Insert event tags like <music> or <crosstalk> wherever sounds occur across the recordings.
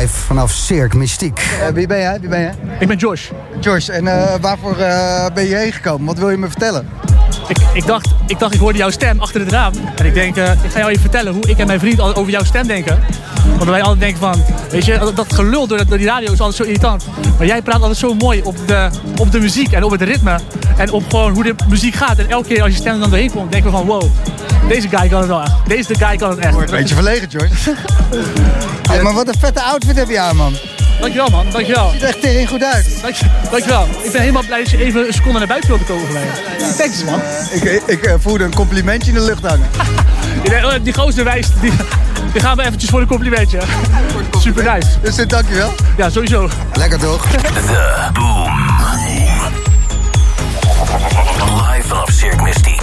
live vanaf Cirque Mystiek. Eh, wie ben jij? Wie ben jij? Ik ben Josh. George, en eh, waarvoor eh, ben je heen gekomen? Wat wil je me vertellen? Ik, ik, dacht, ik dacht, ik hoorde jouw stem achter het raam. En ik denk, eh, ik ga jou even vertellen hoe ik en mijn vriend over jouw stem denken. Want wij altijd denken van, weet je, dat- dat gelul door, door die radio is altijd zo irritant. Maar jij praat altijd zo mooi op de, op de muziek en op het ritme. En op gewoon hoe de muziek gaat. En elke keer als je stem er dan doorheen komt, denken we van, wow, deze guy kan het wel echt. Deze guy kan het echt. Een beetje verlegen, George. <laughs> Hey, maar wat een vette outfit heb je aan, man. Dankjewel man, dankjewel. Ziet er echt tering goed uit. Dank, dankjewel. Ik ben helemaal blij dat je even een seconde naar buiten wilde komen voor mij. Thanks man. Ik, ik eh, voelde een complimentje in de lucht hangen. <laughs> Die, die gozer wijst, die, die gaan we eventjes voor een complimentje. Super nice. Dus eh, dankjewel. Ja, sowieso. Lekker toch? The Boom. Live vanaf Cirque Mystiek.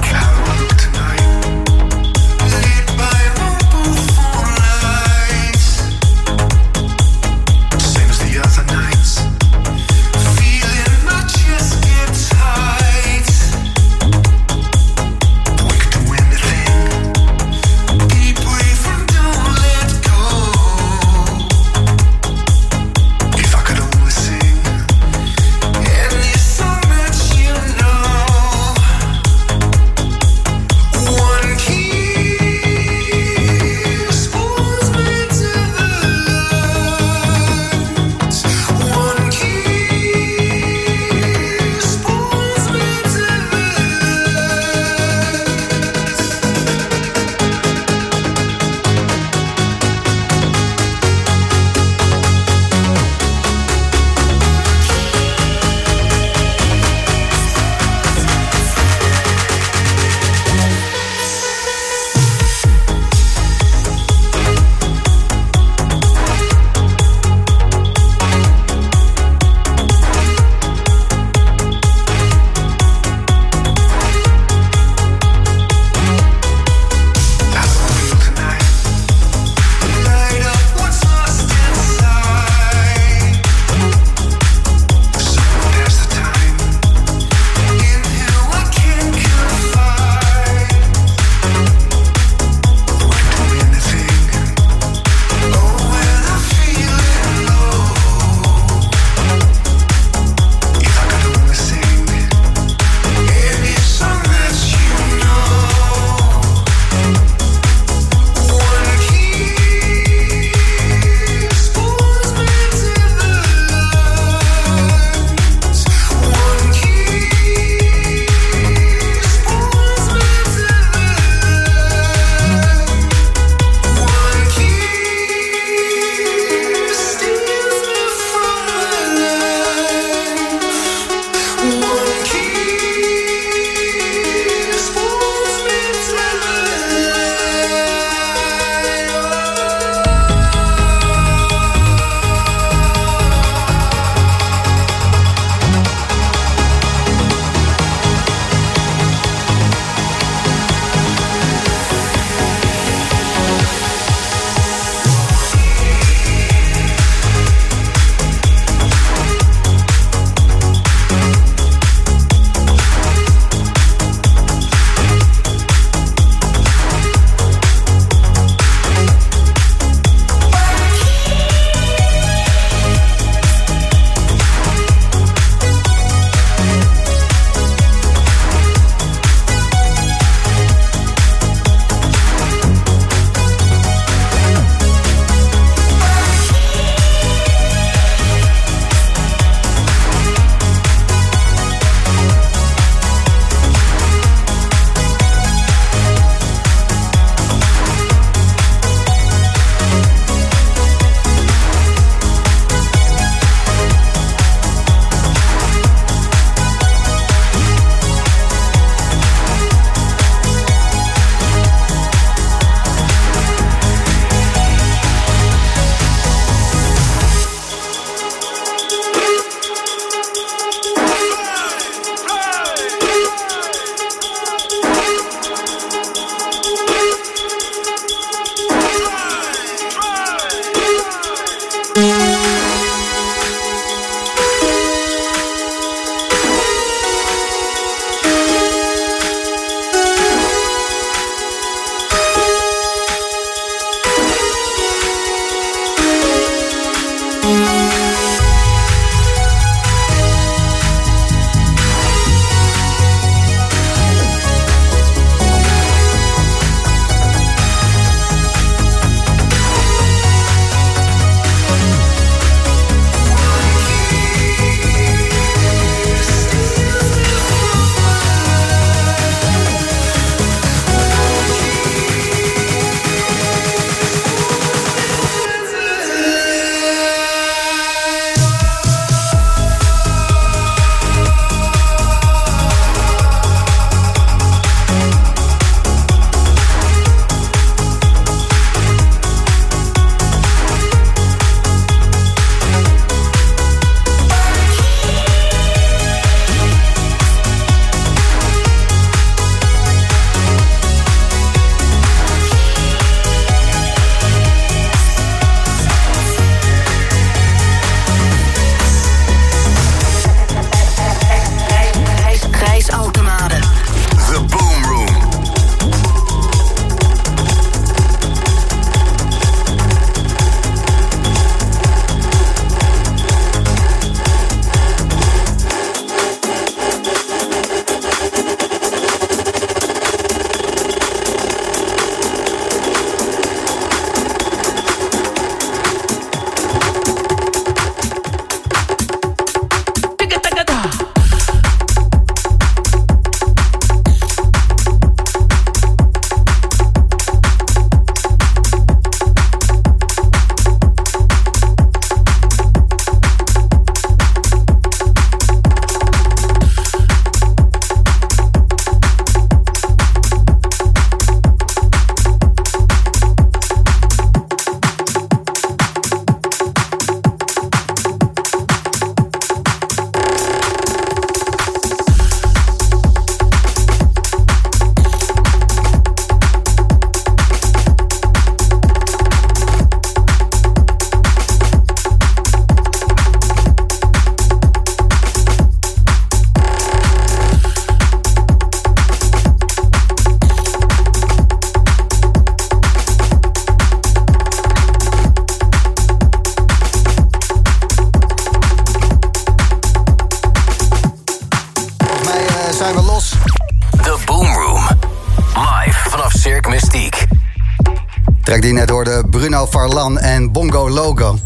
Farlan en Bongo Logo.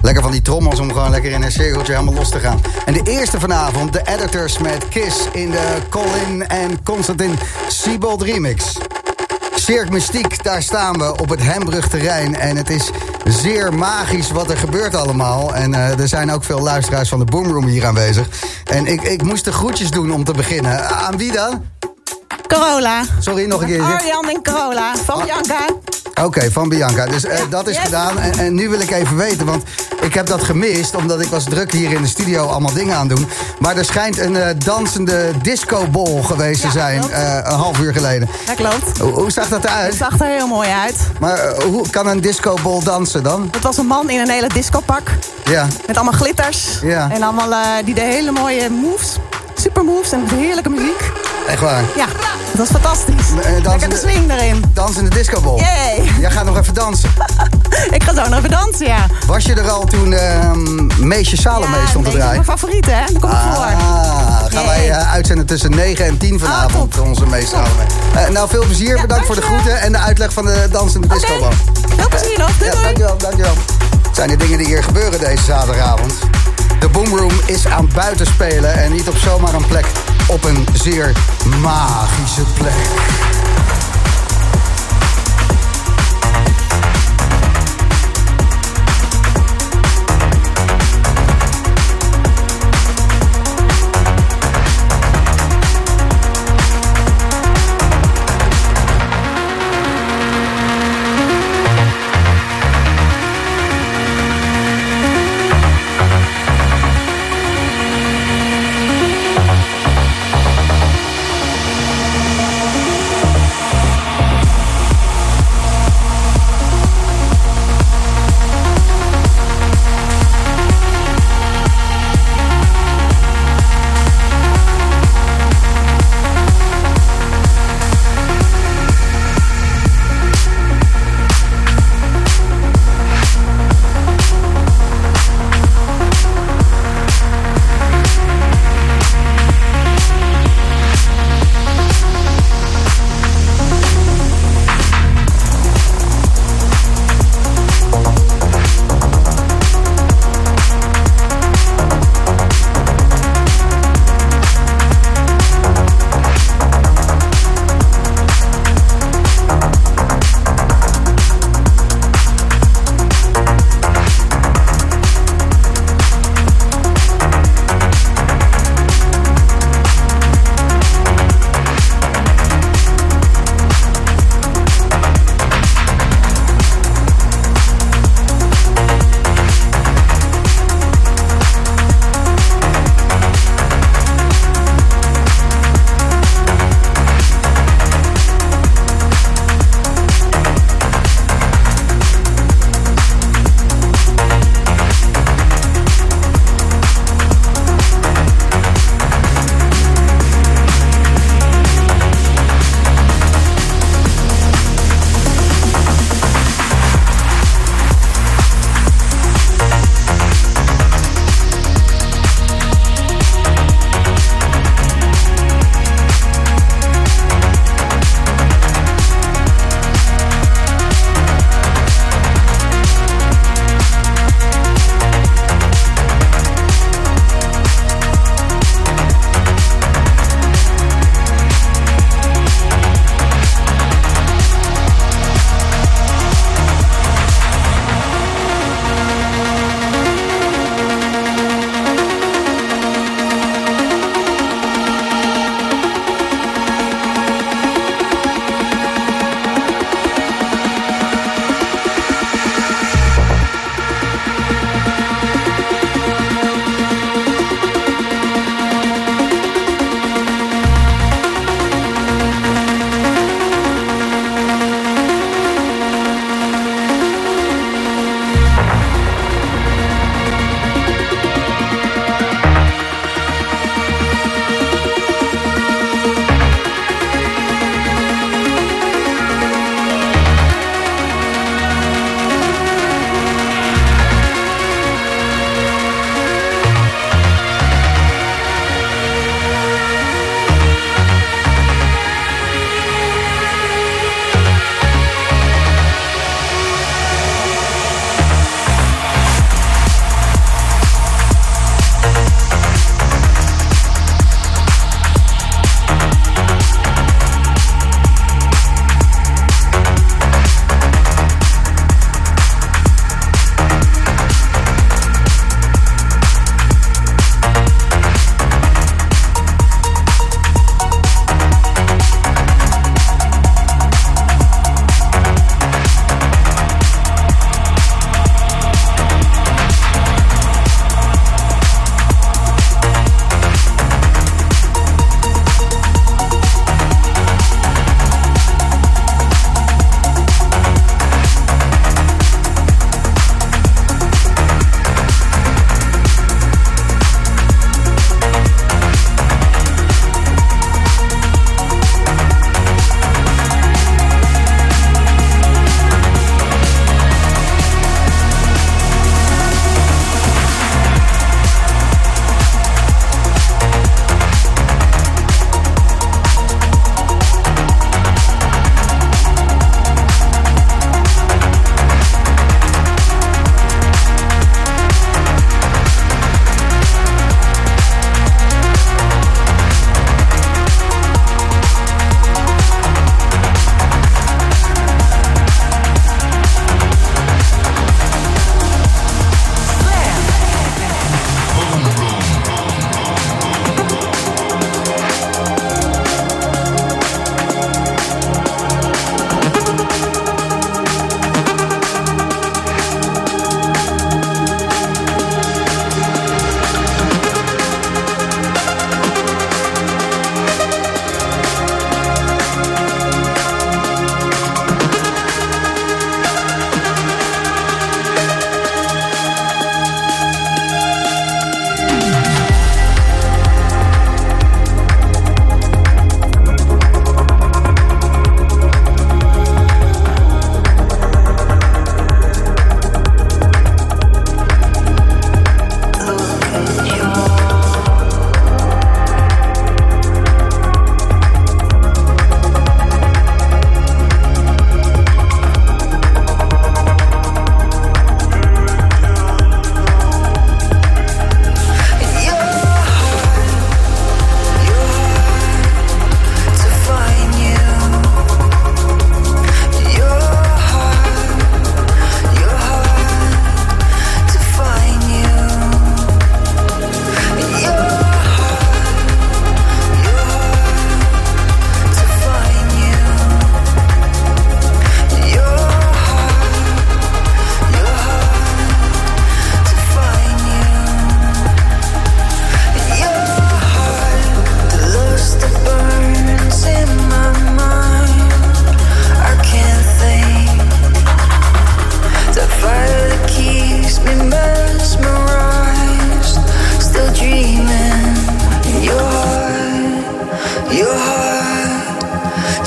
Lekker van die trommels om gewoon lekker in een cirkeltje helemaal los te gaan. En de eerste vanavond, de editors met Kiss in de Colin en Constantin Siebold remix. Cirque Mystiek, daar staan we op het Hembrugterrein. En het is zeer magisch wat er gebeurt allemaal. En eh, er zijn ook veel luisteraars van de Boomroom hier aanwezig. En ik, ik moest de groetjes doen om te beginnen. Aan wie dan? Corolla. Sorry, nog een keer. Arjan en Corolla. Van Bianca. Oké, van Bianca. Dus eh, dat is Yes. gedaan. En, en nu wil ik even weten, want ik heb dat gemist... omdat ik was druk hier in de studio allemaal dingen aan doen. Maar er schijnt een eh, dansende discobol geweest te zijn... eh, een half uur geleden. Dat klopt. Hoe, hoe zag dat Het eruit? zag er heel mooi uit. Maar hoe kan een discobol dansen dan? Het was een man in een hele discopak. Ja, Met allemaal glitters. Ja. En allemaal die de hele mooie moves. Super moves en heerlijke muziek. echt waar. Ja, het was fantastisch. Eh, dansen Lekker de de- swing erin. Dansende discobol. Yay. Jij gaat nog even dansen. <laughs> Ik ga zo nog even dansen, ja. Was je er al toen ehm Meesje Salome ja, stond te draaien? mijn favoriet, hè? Daar kom ik voor. Ah, gaan wij eh, uitzenden tussen 9 en 10 vanavond, top. onze meest Salome. Eh, nou, veel plezier. Ja, Bedankt voor de groeten en de uitleg van de dansende Oké. discobal. Veel plezier nog. Doei, Ja, doei. dankjewel, dankjewel. Het zijn de dingen die hier gebeuren deze zaterdagavond. De Boomroom is aan buiten spelen en niet op zomaar een plek. Op een zeer magische plek.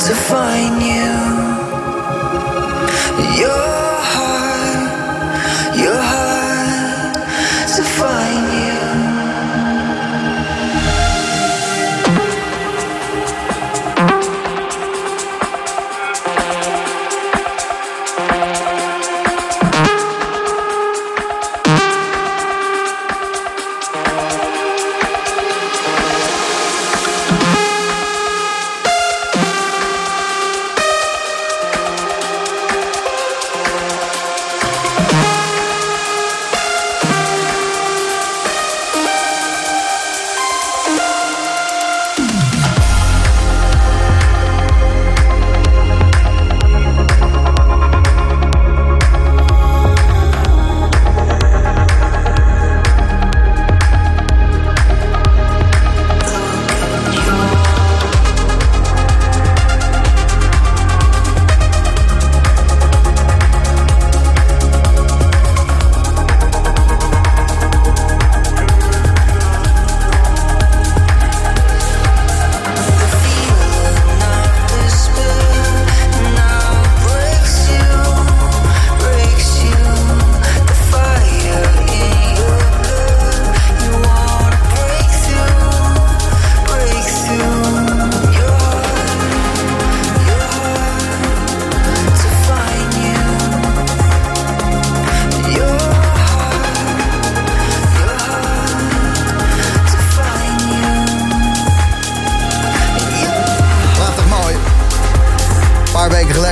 to find you. You're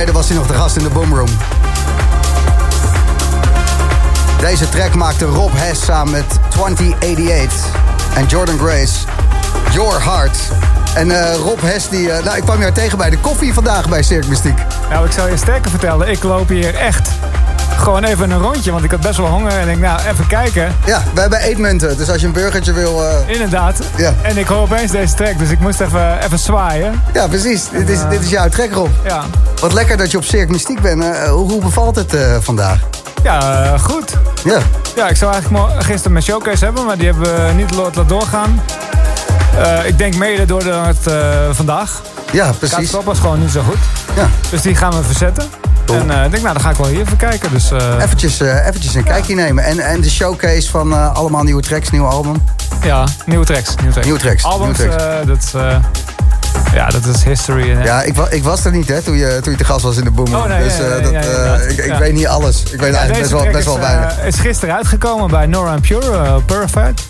geleden was hij nog de gast in de Boomroom. Deze track maakte Rob Hess samen met 2088 en Jordan Grace. Your Heart. En eh, Rob Hess, die, eh, nou, ik kwam jou tegen bij de koffie vandaag bij Cirque Mystiek. Nou, ik zal je sterker vertellen. Ik loop hier echt gewoon even een rondje. Want ik had best wel honger. En ik denk, nou, even kijken. Ja, we hebben eetmunten, dus als je een burgertje wil... eh, Inderdaad. Ja. En ik hoor opeens deze track. Dus ik moest even, even zwaaien. ja, precies. Dit is, dit is jouw track, Rob. Ja, Wat lekker dat je op Cirque Mystiek bent. Eh, hoe, hoe bevalt het eh, vandaag? ja eh, goed. Ja. Ja, ik zou eigenlijk gisteren mijn showcase hebben. Maar die hebben we niet laten doorgaan. Eh, ik denk mede door het eh, vandaag. Ja, precies. Kaatstop was gewoon niet zo goed. Ja. Dus die gaan we verzetten. En eh, ik denk, nou, dan ga ik wel hier even kijken. Dus eh, Eventjes, eh, eventjes een kijkje nemen. En, en de showcase van allemaal nieuwe tracks, nieuw album. ja, nieuwe tracks. Nieuwe tracks. Nieuwe tracks, Albums, nieuwe tracks. dat ja, dat is history. En, Ja, ik, wa- ik was er niet hè, toen je, toen je te gast was in de Boom. Oh, nee, dus ik, weet niet alles. Ik weet eigenlijk best wel, best wel weinig. eh, is gisteren uitgekomen bij Nora Pure, uh, Perfect.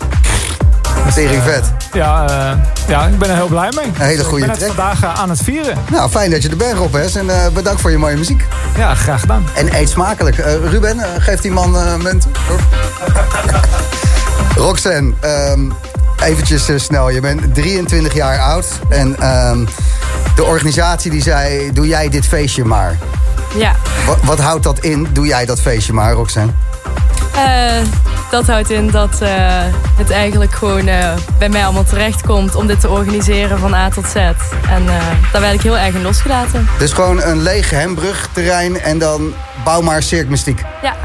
Tering vet. Ja, eh, ja, ik ben er heel blij mee. Een hele goede Ik ben het track. vandaag eh, aan het vieren. Nou, fijn dat je er bent, Rob Hess. En eh, bedankt voor je mooie muziek. Ja, graag gedaan. En eet smakelijk. Eh, Ruben, geef die man eh munt. <laughs> Roxanne, ehm, eventjes snel. Je bent 23 jaar oud. En ehm, de organisatie die zei, doe jij dit feestje maar. Ja, Wat, wat houdt dat in? Doe jij dat feestje maar, Roxanne? Eh, dat houdt in dat eh, het eigenlijk gewoon eh, bij mij allemaal terecht komt om dit te organiseren van A tot Z. En daar werd ik heel erg in losgelaten. Dus gewoon een leeg Hembrugterrein en dan bouw maar Cirque Mystiek. Ja,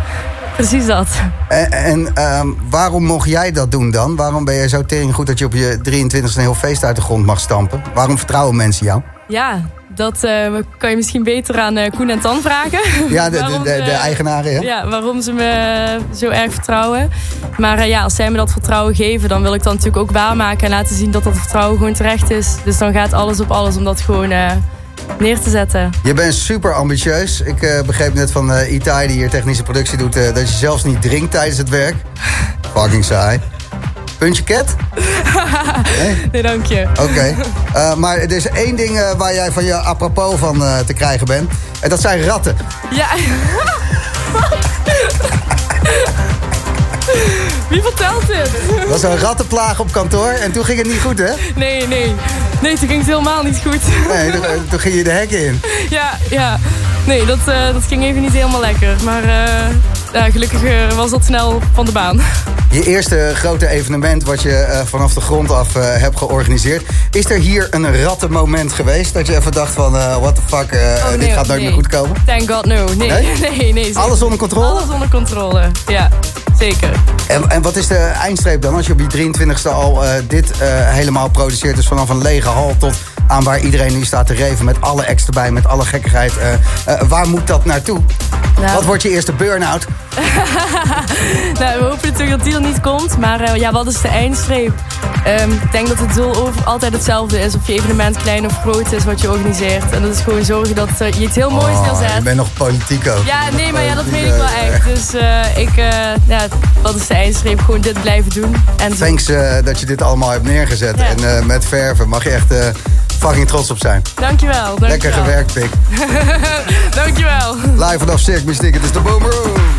precies dat. En, en ehm, waarom mocht jij dat doen dan? Waarom ben je zo tering goed dat je op je 23e een heel feest uit de grond mag stampen? Waarom vertrouwen mensen jou? Ja, dat eh, kan je misschien beter aan eh, Koen en Tan vragen. <laughs> Ja, de, de, de, de ze- eigenaren, hè? Ja, waarom ze me zo erg vertrouwen. Maar eh, ja, als zij me dat vertrouwen geven, dan wil ik dat natuurlijk ook waarmaken en laten zien dat dat vertrouwen gewoon terecht is. Dus dan gaat alles op alles om dat gewoon eh, neer te zetten. Je bent super ambitieus. Ik eh, begreep net van eh Itai, die hier technische productie doet... eh, dat je zelfs niet drinkt tijdens het werk. Fucking saai. Puntje ket? <laughs> Nee, dank je. Oké. Eh, maar er is één ding eh, waar jij van je apropos van eh, te krijgen bent. En dat zijn ratten. Ja. Wie vertelt dit? Dat was een rattenplaag op kantoor en toen ging het niet goed, hè? Nee, nee. Nee, toen ging het helemaal niet goed. Nee, toen, toen ging je de hekken in. Ja, ja. Nee, dat, dat ging even niet helemaal lekker. Maar gelukkig eh, was dat snel van de baan. <laughs> Je eerste grote evenement wat je eh, vanaf de grond af eh, hebt georganiseerd. Is er hier een rattenmoment geweest? Dat je even dacht van, what the fuck, Oh, dit nee, gaat nooit nee. meer goed komen? Thank God no. Nee, Nee? <laughs> nee, Alles onder controle? Alles onder controle, ja. Zeker. En, en wat is de eindstreep dan? Als je op je 23e al dit helemaal produceert. Dus vanaf een lege hal tot aan waar iedereen nu staat te reven. Met alle acts erbij, met alle gekkigheid. waar moet dat naartoe? Nou, Wat wordt je eerste burn-out? <laughs> nou, we hopen natuurlijk dat die er niet komt. Maar eh, ja, wat is de eindstreep? Ehm, ik denk dat het doel over, altijd hetzelfde is. Of je evenement klein of groot is wat je organiseert. En dat is gewoon zorgen dat eh, je iets heel moois Oh, neerzet. je bent nog politiek ook. Ja, nee, maar ja, dat Politiek, ik wel echt. Dus eh, ik, ja, wat is de eindstreep? Gewoon dit blijven doen. En Thanks dat je dit allemaal hebt neergezet. Ja. En met verven mag je echt fucking trots op zijn. Dankjewel, dankjewel. Lekker gewerkt, pik. <laughs> Dankjewel. Live vanaf Cirque Mystiek, het is de Boom Room.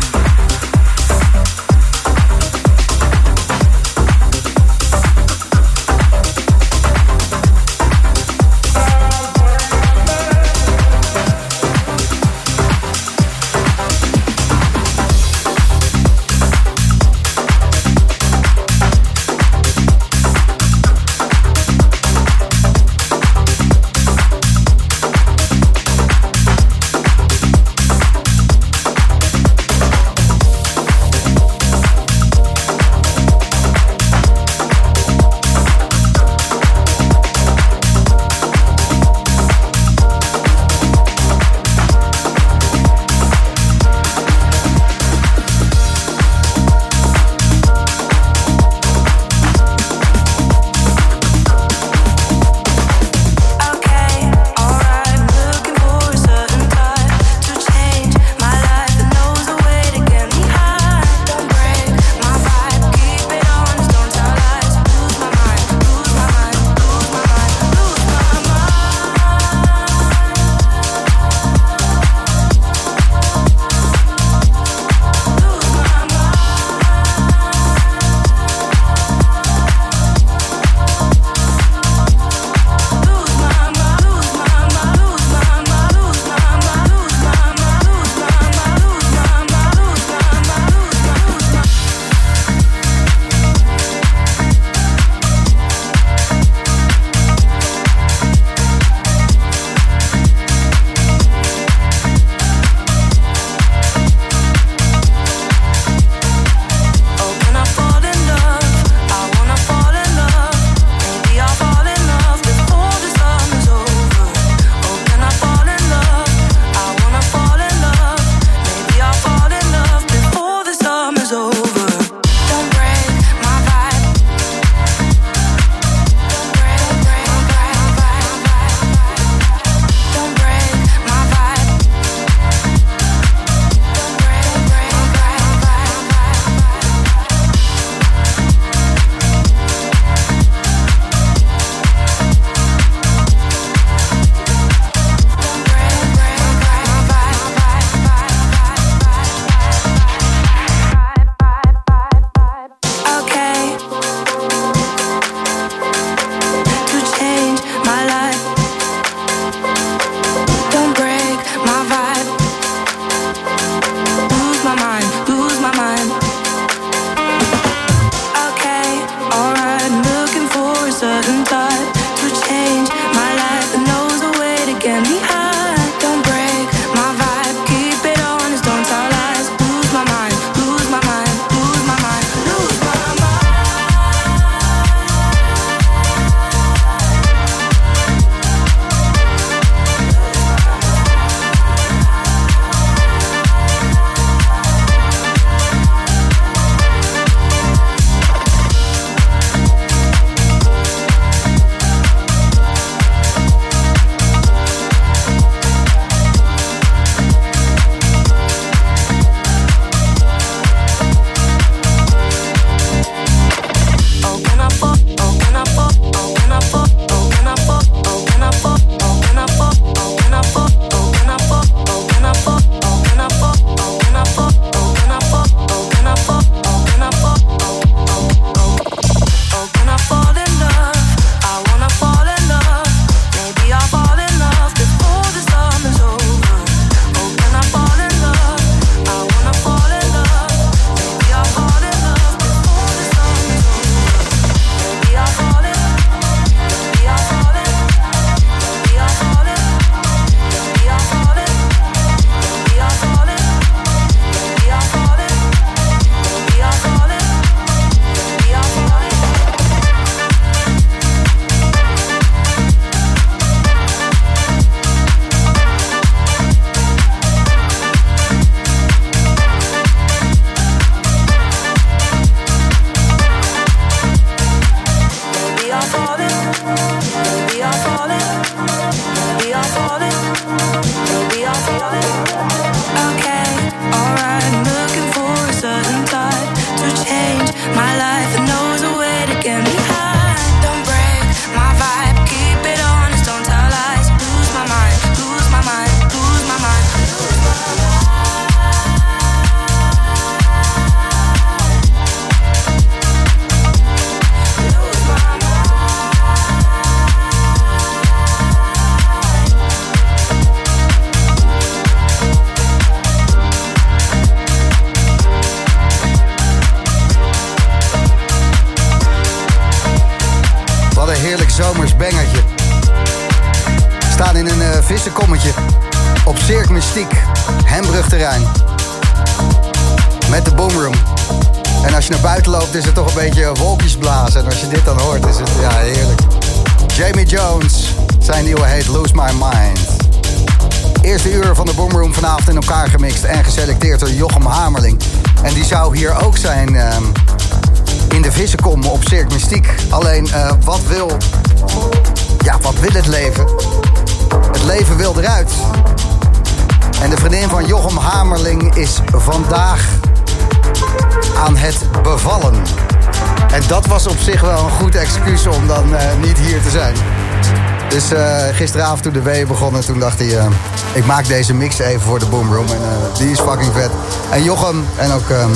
Eh, gisteravond toen de W begonnen, toen dacht hij... Eh, ik maak deze mix even voor de Boomroom. En eh, die is fucking vet. En Jochem en ook ehm,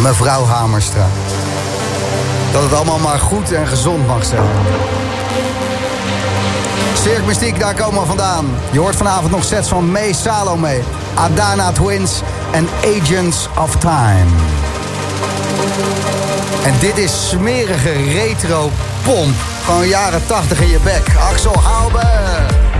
mevrouw Hamerstra. Dat het allemaal maar goed en gezond mag zijn. Cirque Mystiek, daar komen we vandaan. Je hoort vanavond nog sets van May Salome, Adana Twins en Agents of Time. En dit is smerige retro pomp. Gewoon jaren 80 in je bek. Axel Hauber.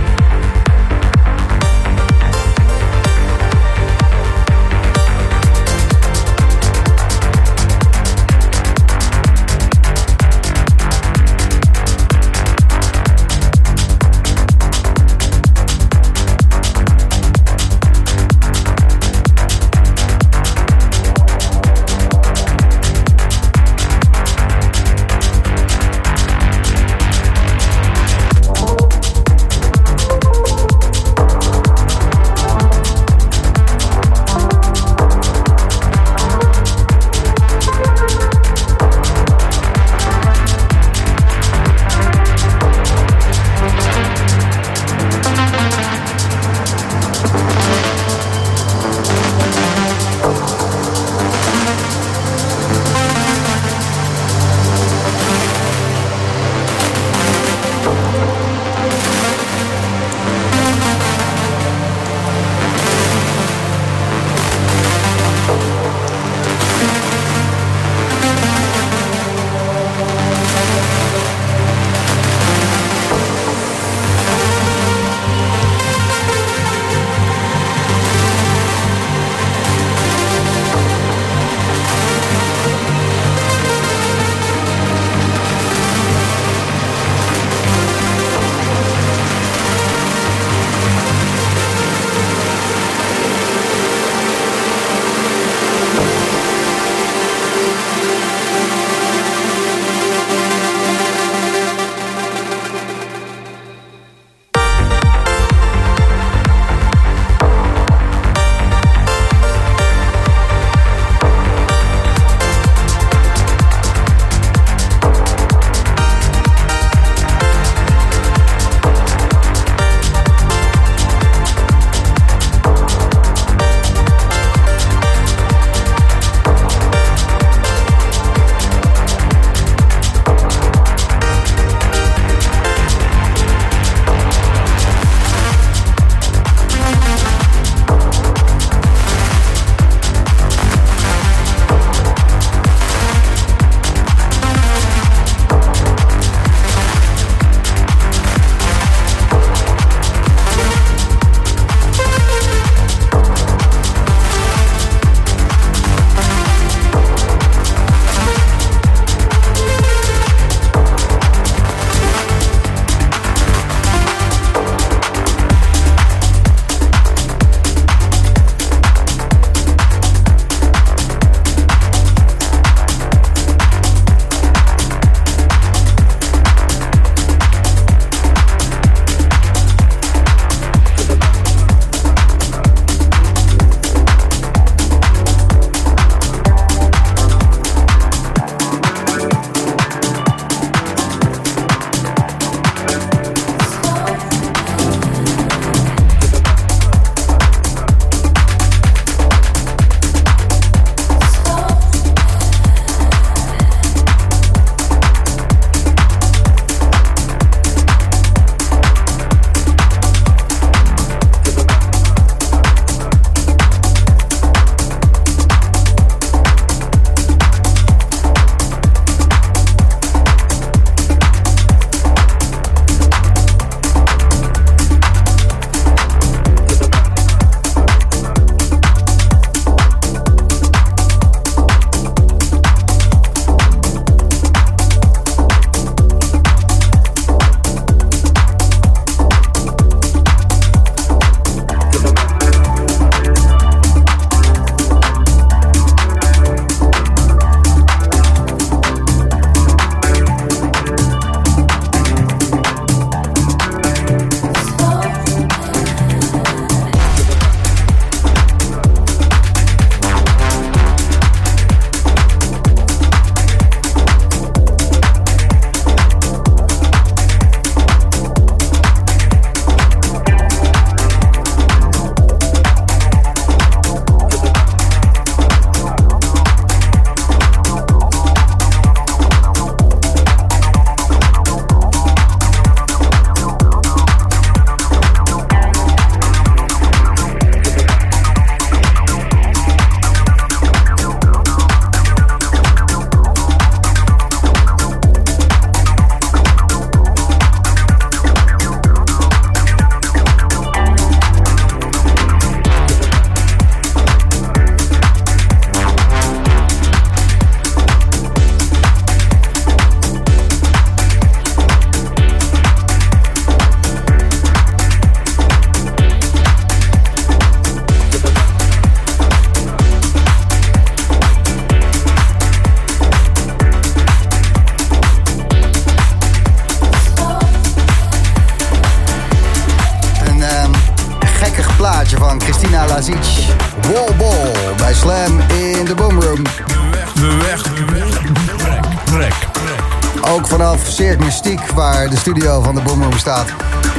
Studio van de Boomroom staat.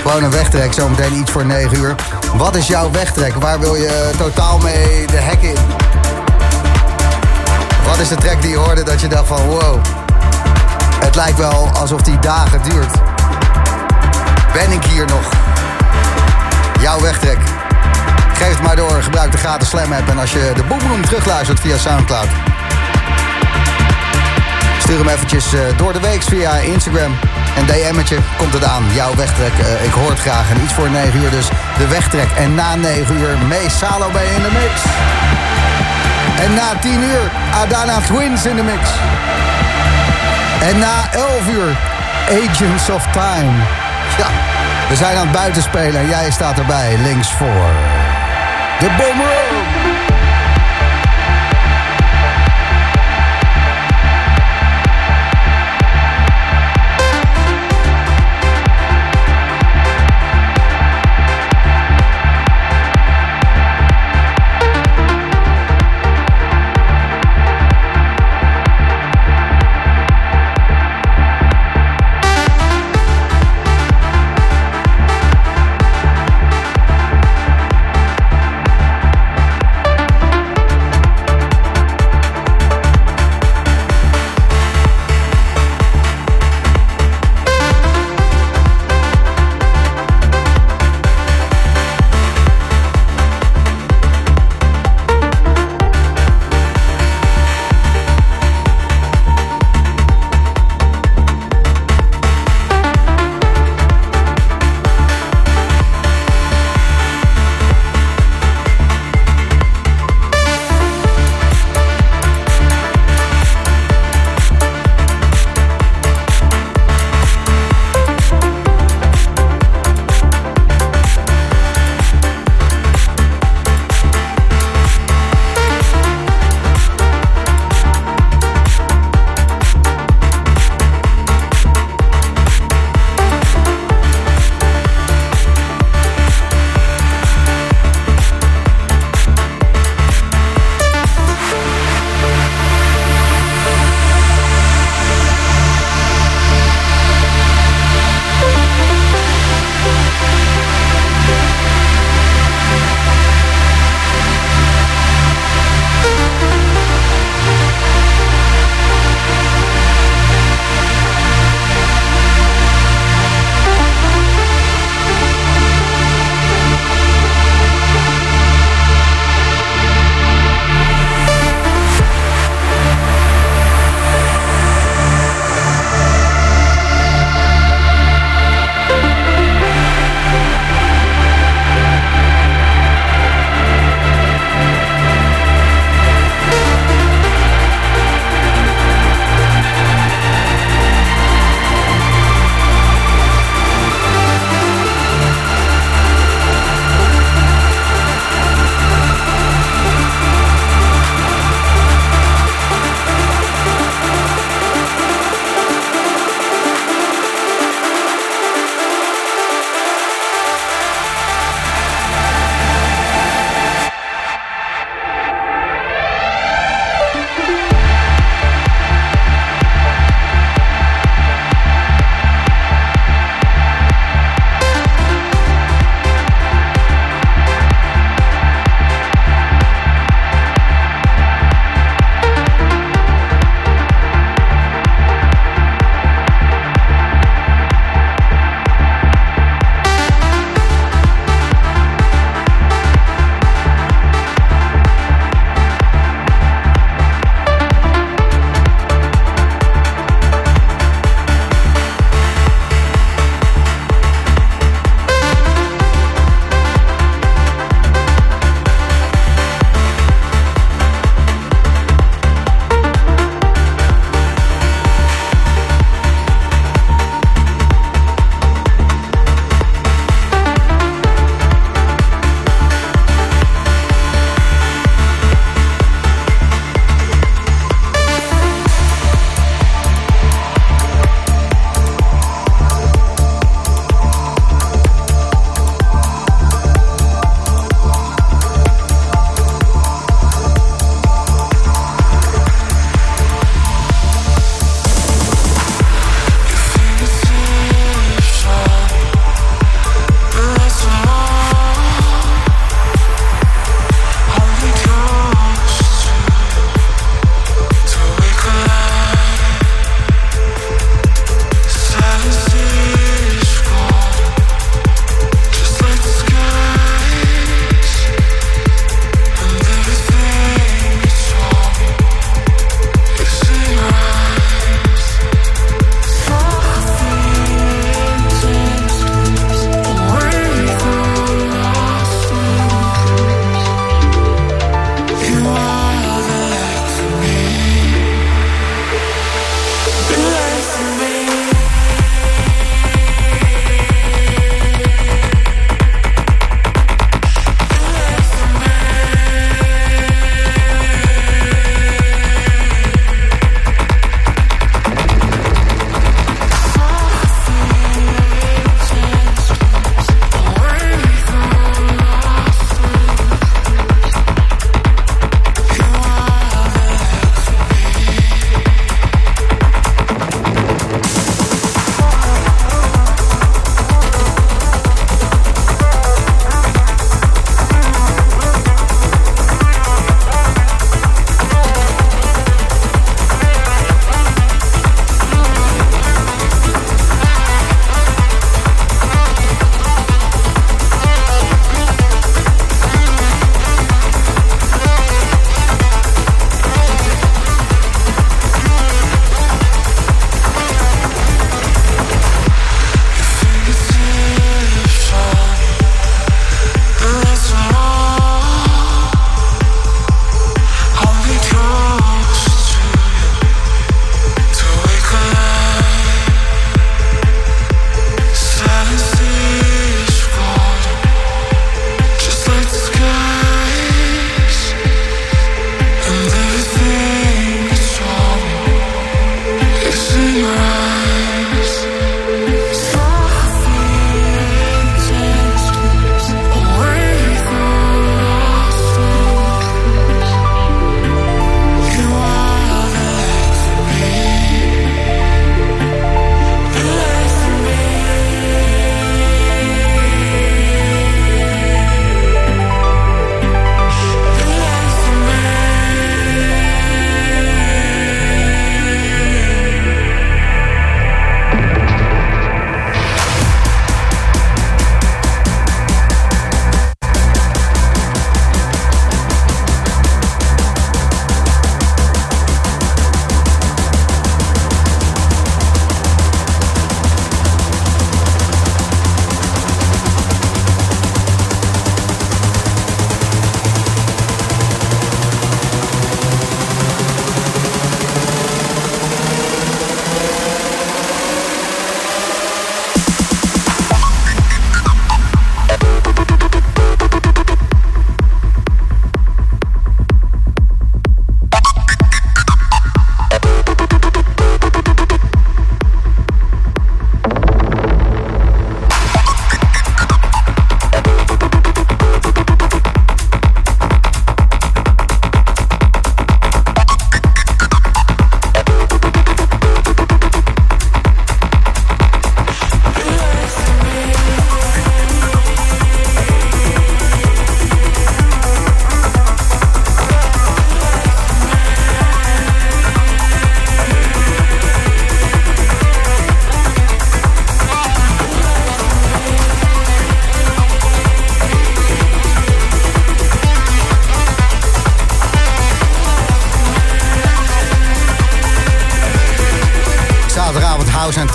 Gewoon een wegtrek, zometeen iets voor 9 uur. Wat is jouw wegtrek? Waar wil je totaal mee de hek in? Wat is de track die je hoorde dat je dacht van wow... Het lijkt wel alsof die dagen duurt. Ben ik hier nog? Jouw wegtrek. Geef het maar door, gebruik de gratis Slam app. En als je de Boomroom terugluistert via Soundcloud... Stuur hem eventjes eh, door de week via Instagram. Een DM'tje komt het aan. Jouw wegtrek. eh, ik hoor het graag. En iets voor 9 uur dus de wegtrek. En na 9 uur Mee Salo bij in de mix. En na 10 uur Adana Twins in de mix. En na 11 uur Agents of Time. Ja, we zijn aan het buitenspelen en jij staat erbij links voor. De Boomroom.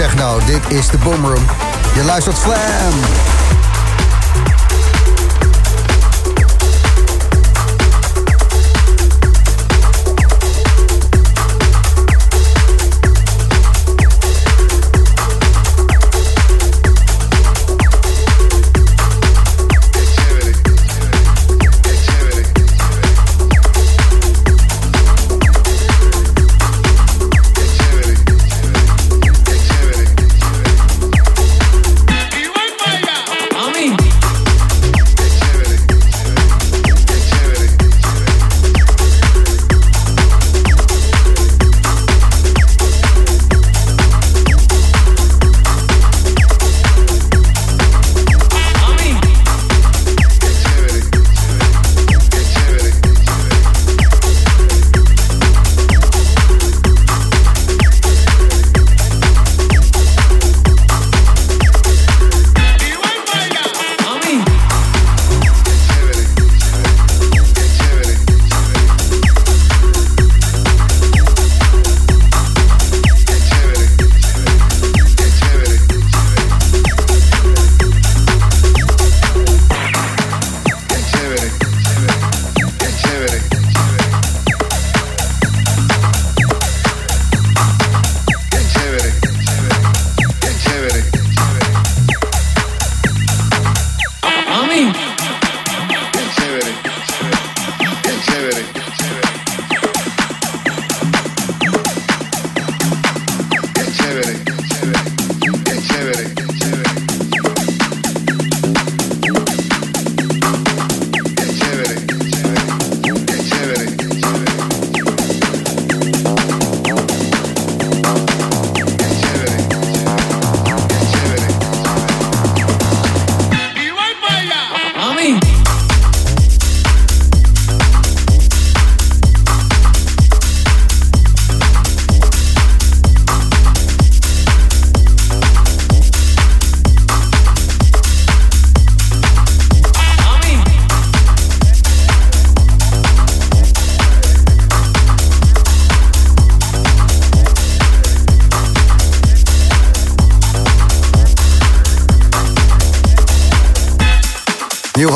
Techno. Dit is de Boomroom. Je luistert Slam.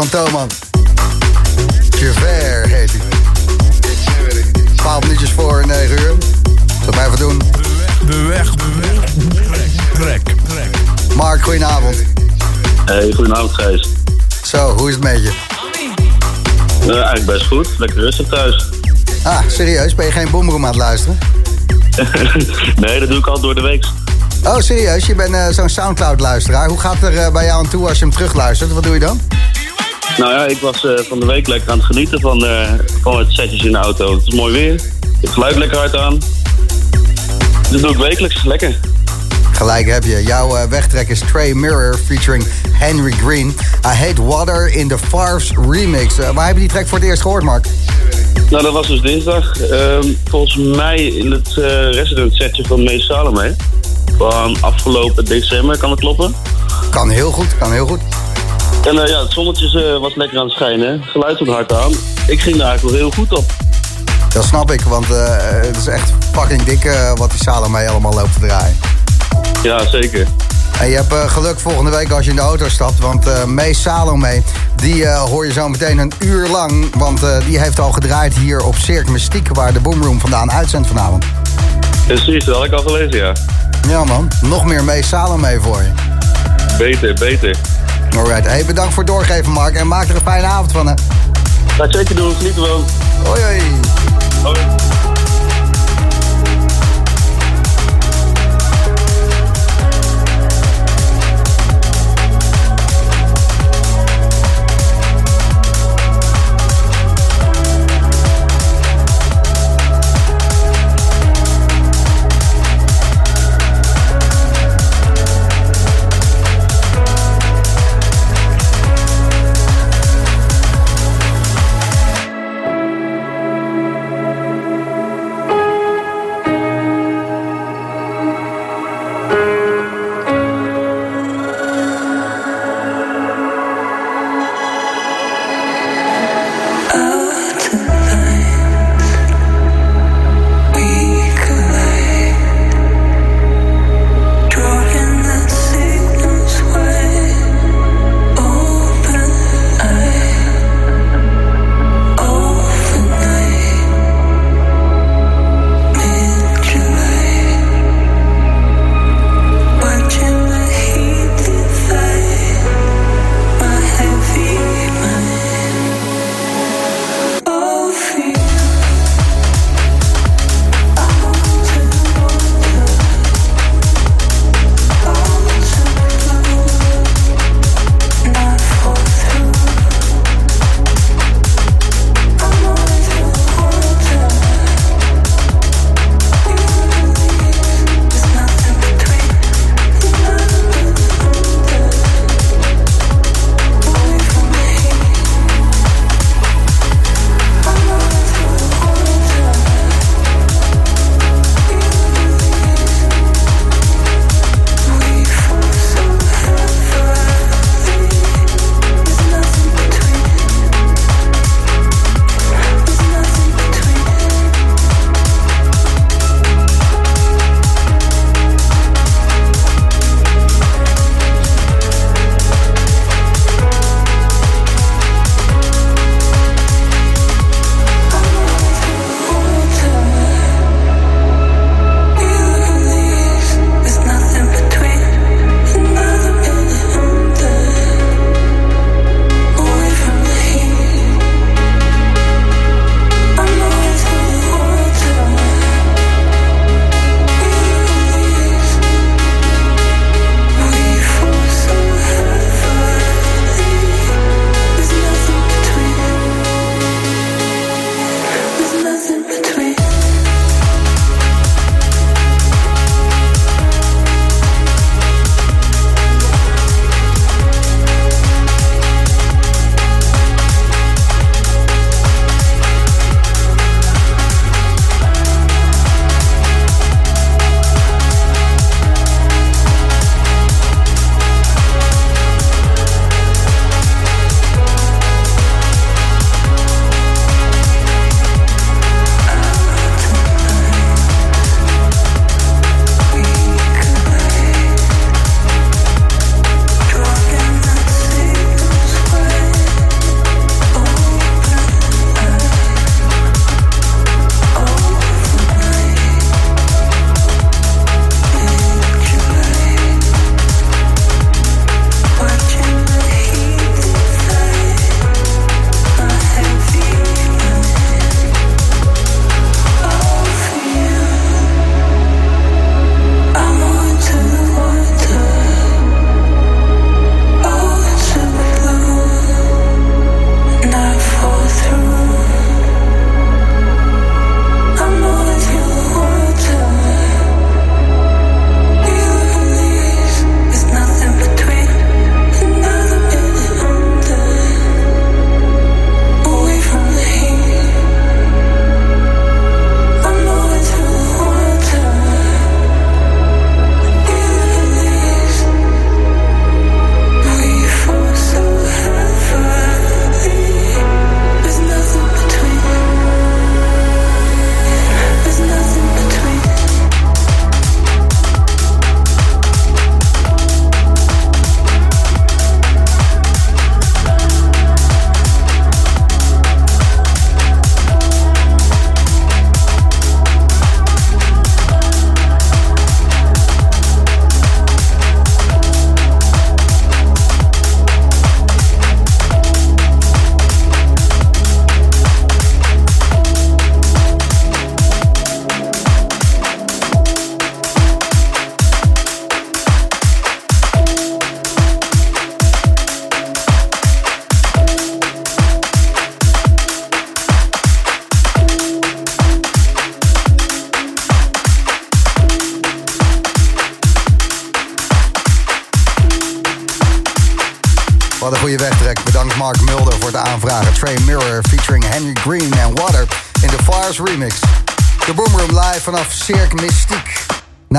Van Thoman. Javert heet hij. 12 minuutjes voor 9 uur. Zal even doen. De weg, de weg. Trek, trek, trek. Mark, goedenavond. Hey, goedenavond Gijs. Zo, hoe is het met je? Eh, eigenlijk best goed, lekker rustig thuis. Ah, serieus? Ben je geen boomroom aan het luisteren? <laughs> nee, dat doe ik al door de week. Oh, serieus? Je bent eh, zo'n Soundcloud-luisteraar. Hoe gaat het er eh, bij jou aan toe als je hem terugluistert? Wat doe je dan? Nou ja, ik was eh, van de week lekker aan het genieten van, eh, van het setjes in de auto. Het is mooi weer, het geluid lekker hard aan. Dat doe ik wekelijks, lekker. Gelijk heb je. Jouw eh, wegtrek is Trey Mirror featuring Henry Green. I Hate Water in the Farves remix. Waar heb je die track voor het eerst gehoord, Mark? Nou, dat was dus dinsdag. Ehm, volgens mij in het resident setje van Mees Salome. Van afgelopen december, kan het kloppen? Kan heel goed, kan heel goed. En eh, ja, het zonnetje eh, was lekker aan het schijnen. Geluid stond hard aan. Ik ging daar eigenlijk wel heel goed op. Dat snap ik, want eh, het is echt fucking dik wat die Salome allemaal loopt te draaien. Ja, zeker. En je hebt geluk volgende week als je in de auto stapt. Want eh Mees Salome, die hoor je zo meteen een uur lang. Want die heeft al gedraaid hier op Cirque Mystiek... waar de Boomroom vandaan uitzendt vanavond. Precies, dat had ik al gelezen, ja. Ja man, nog meer Mees Salome voor je. Beter, beter. Alright, hey, bedankt voor het doorgeven Mark. En maak er een fijne avond van hè. Ik zeker doen, geniet ervan. Hoi hoi. Hoi.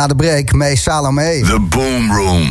De break, mee Salome. The Boom Room.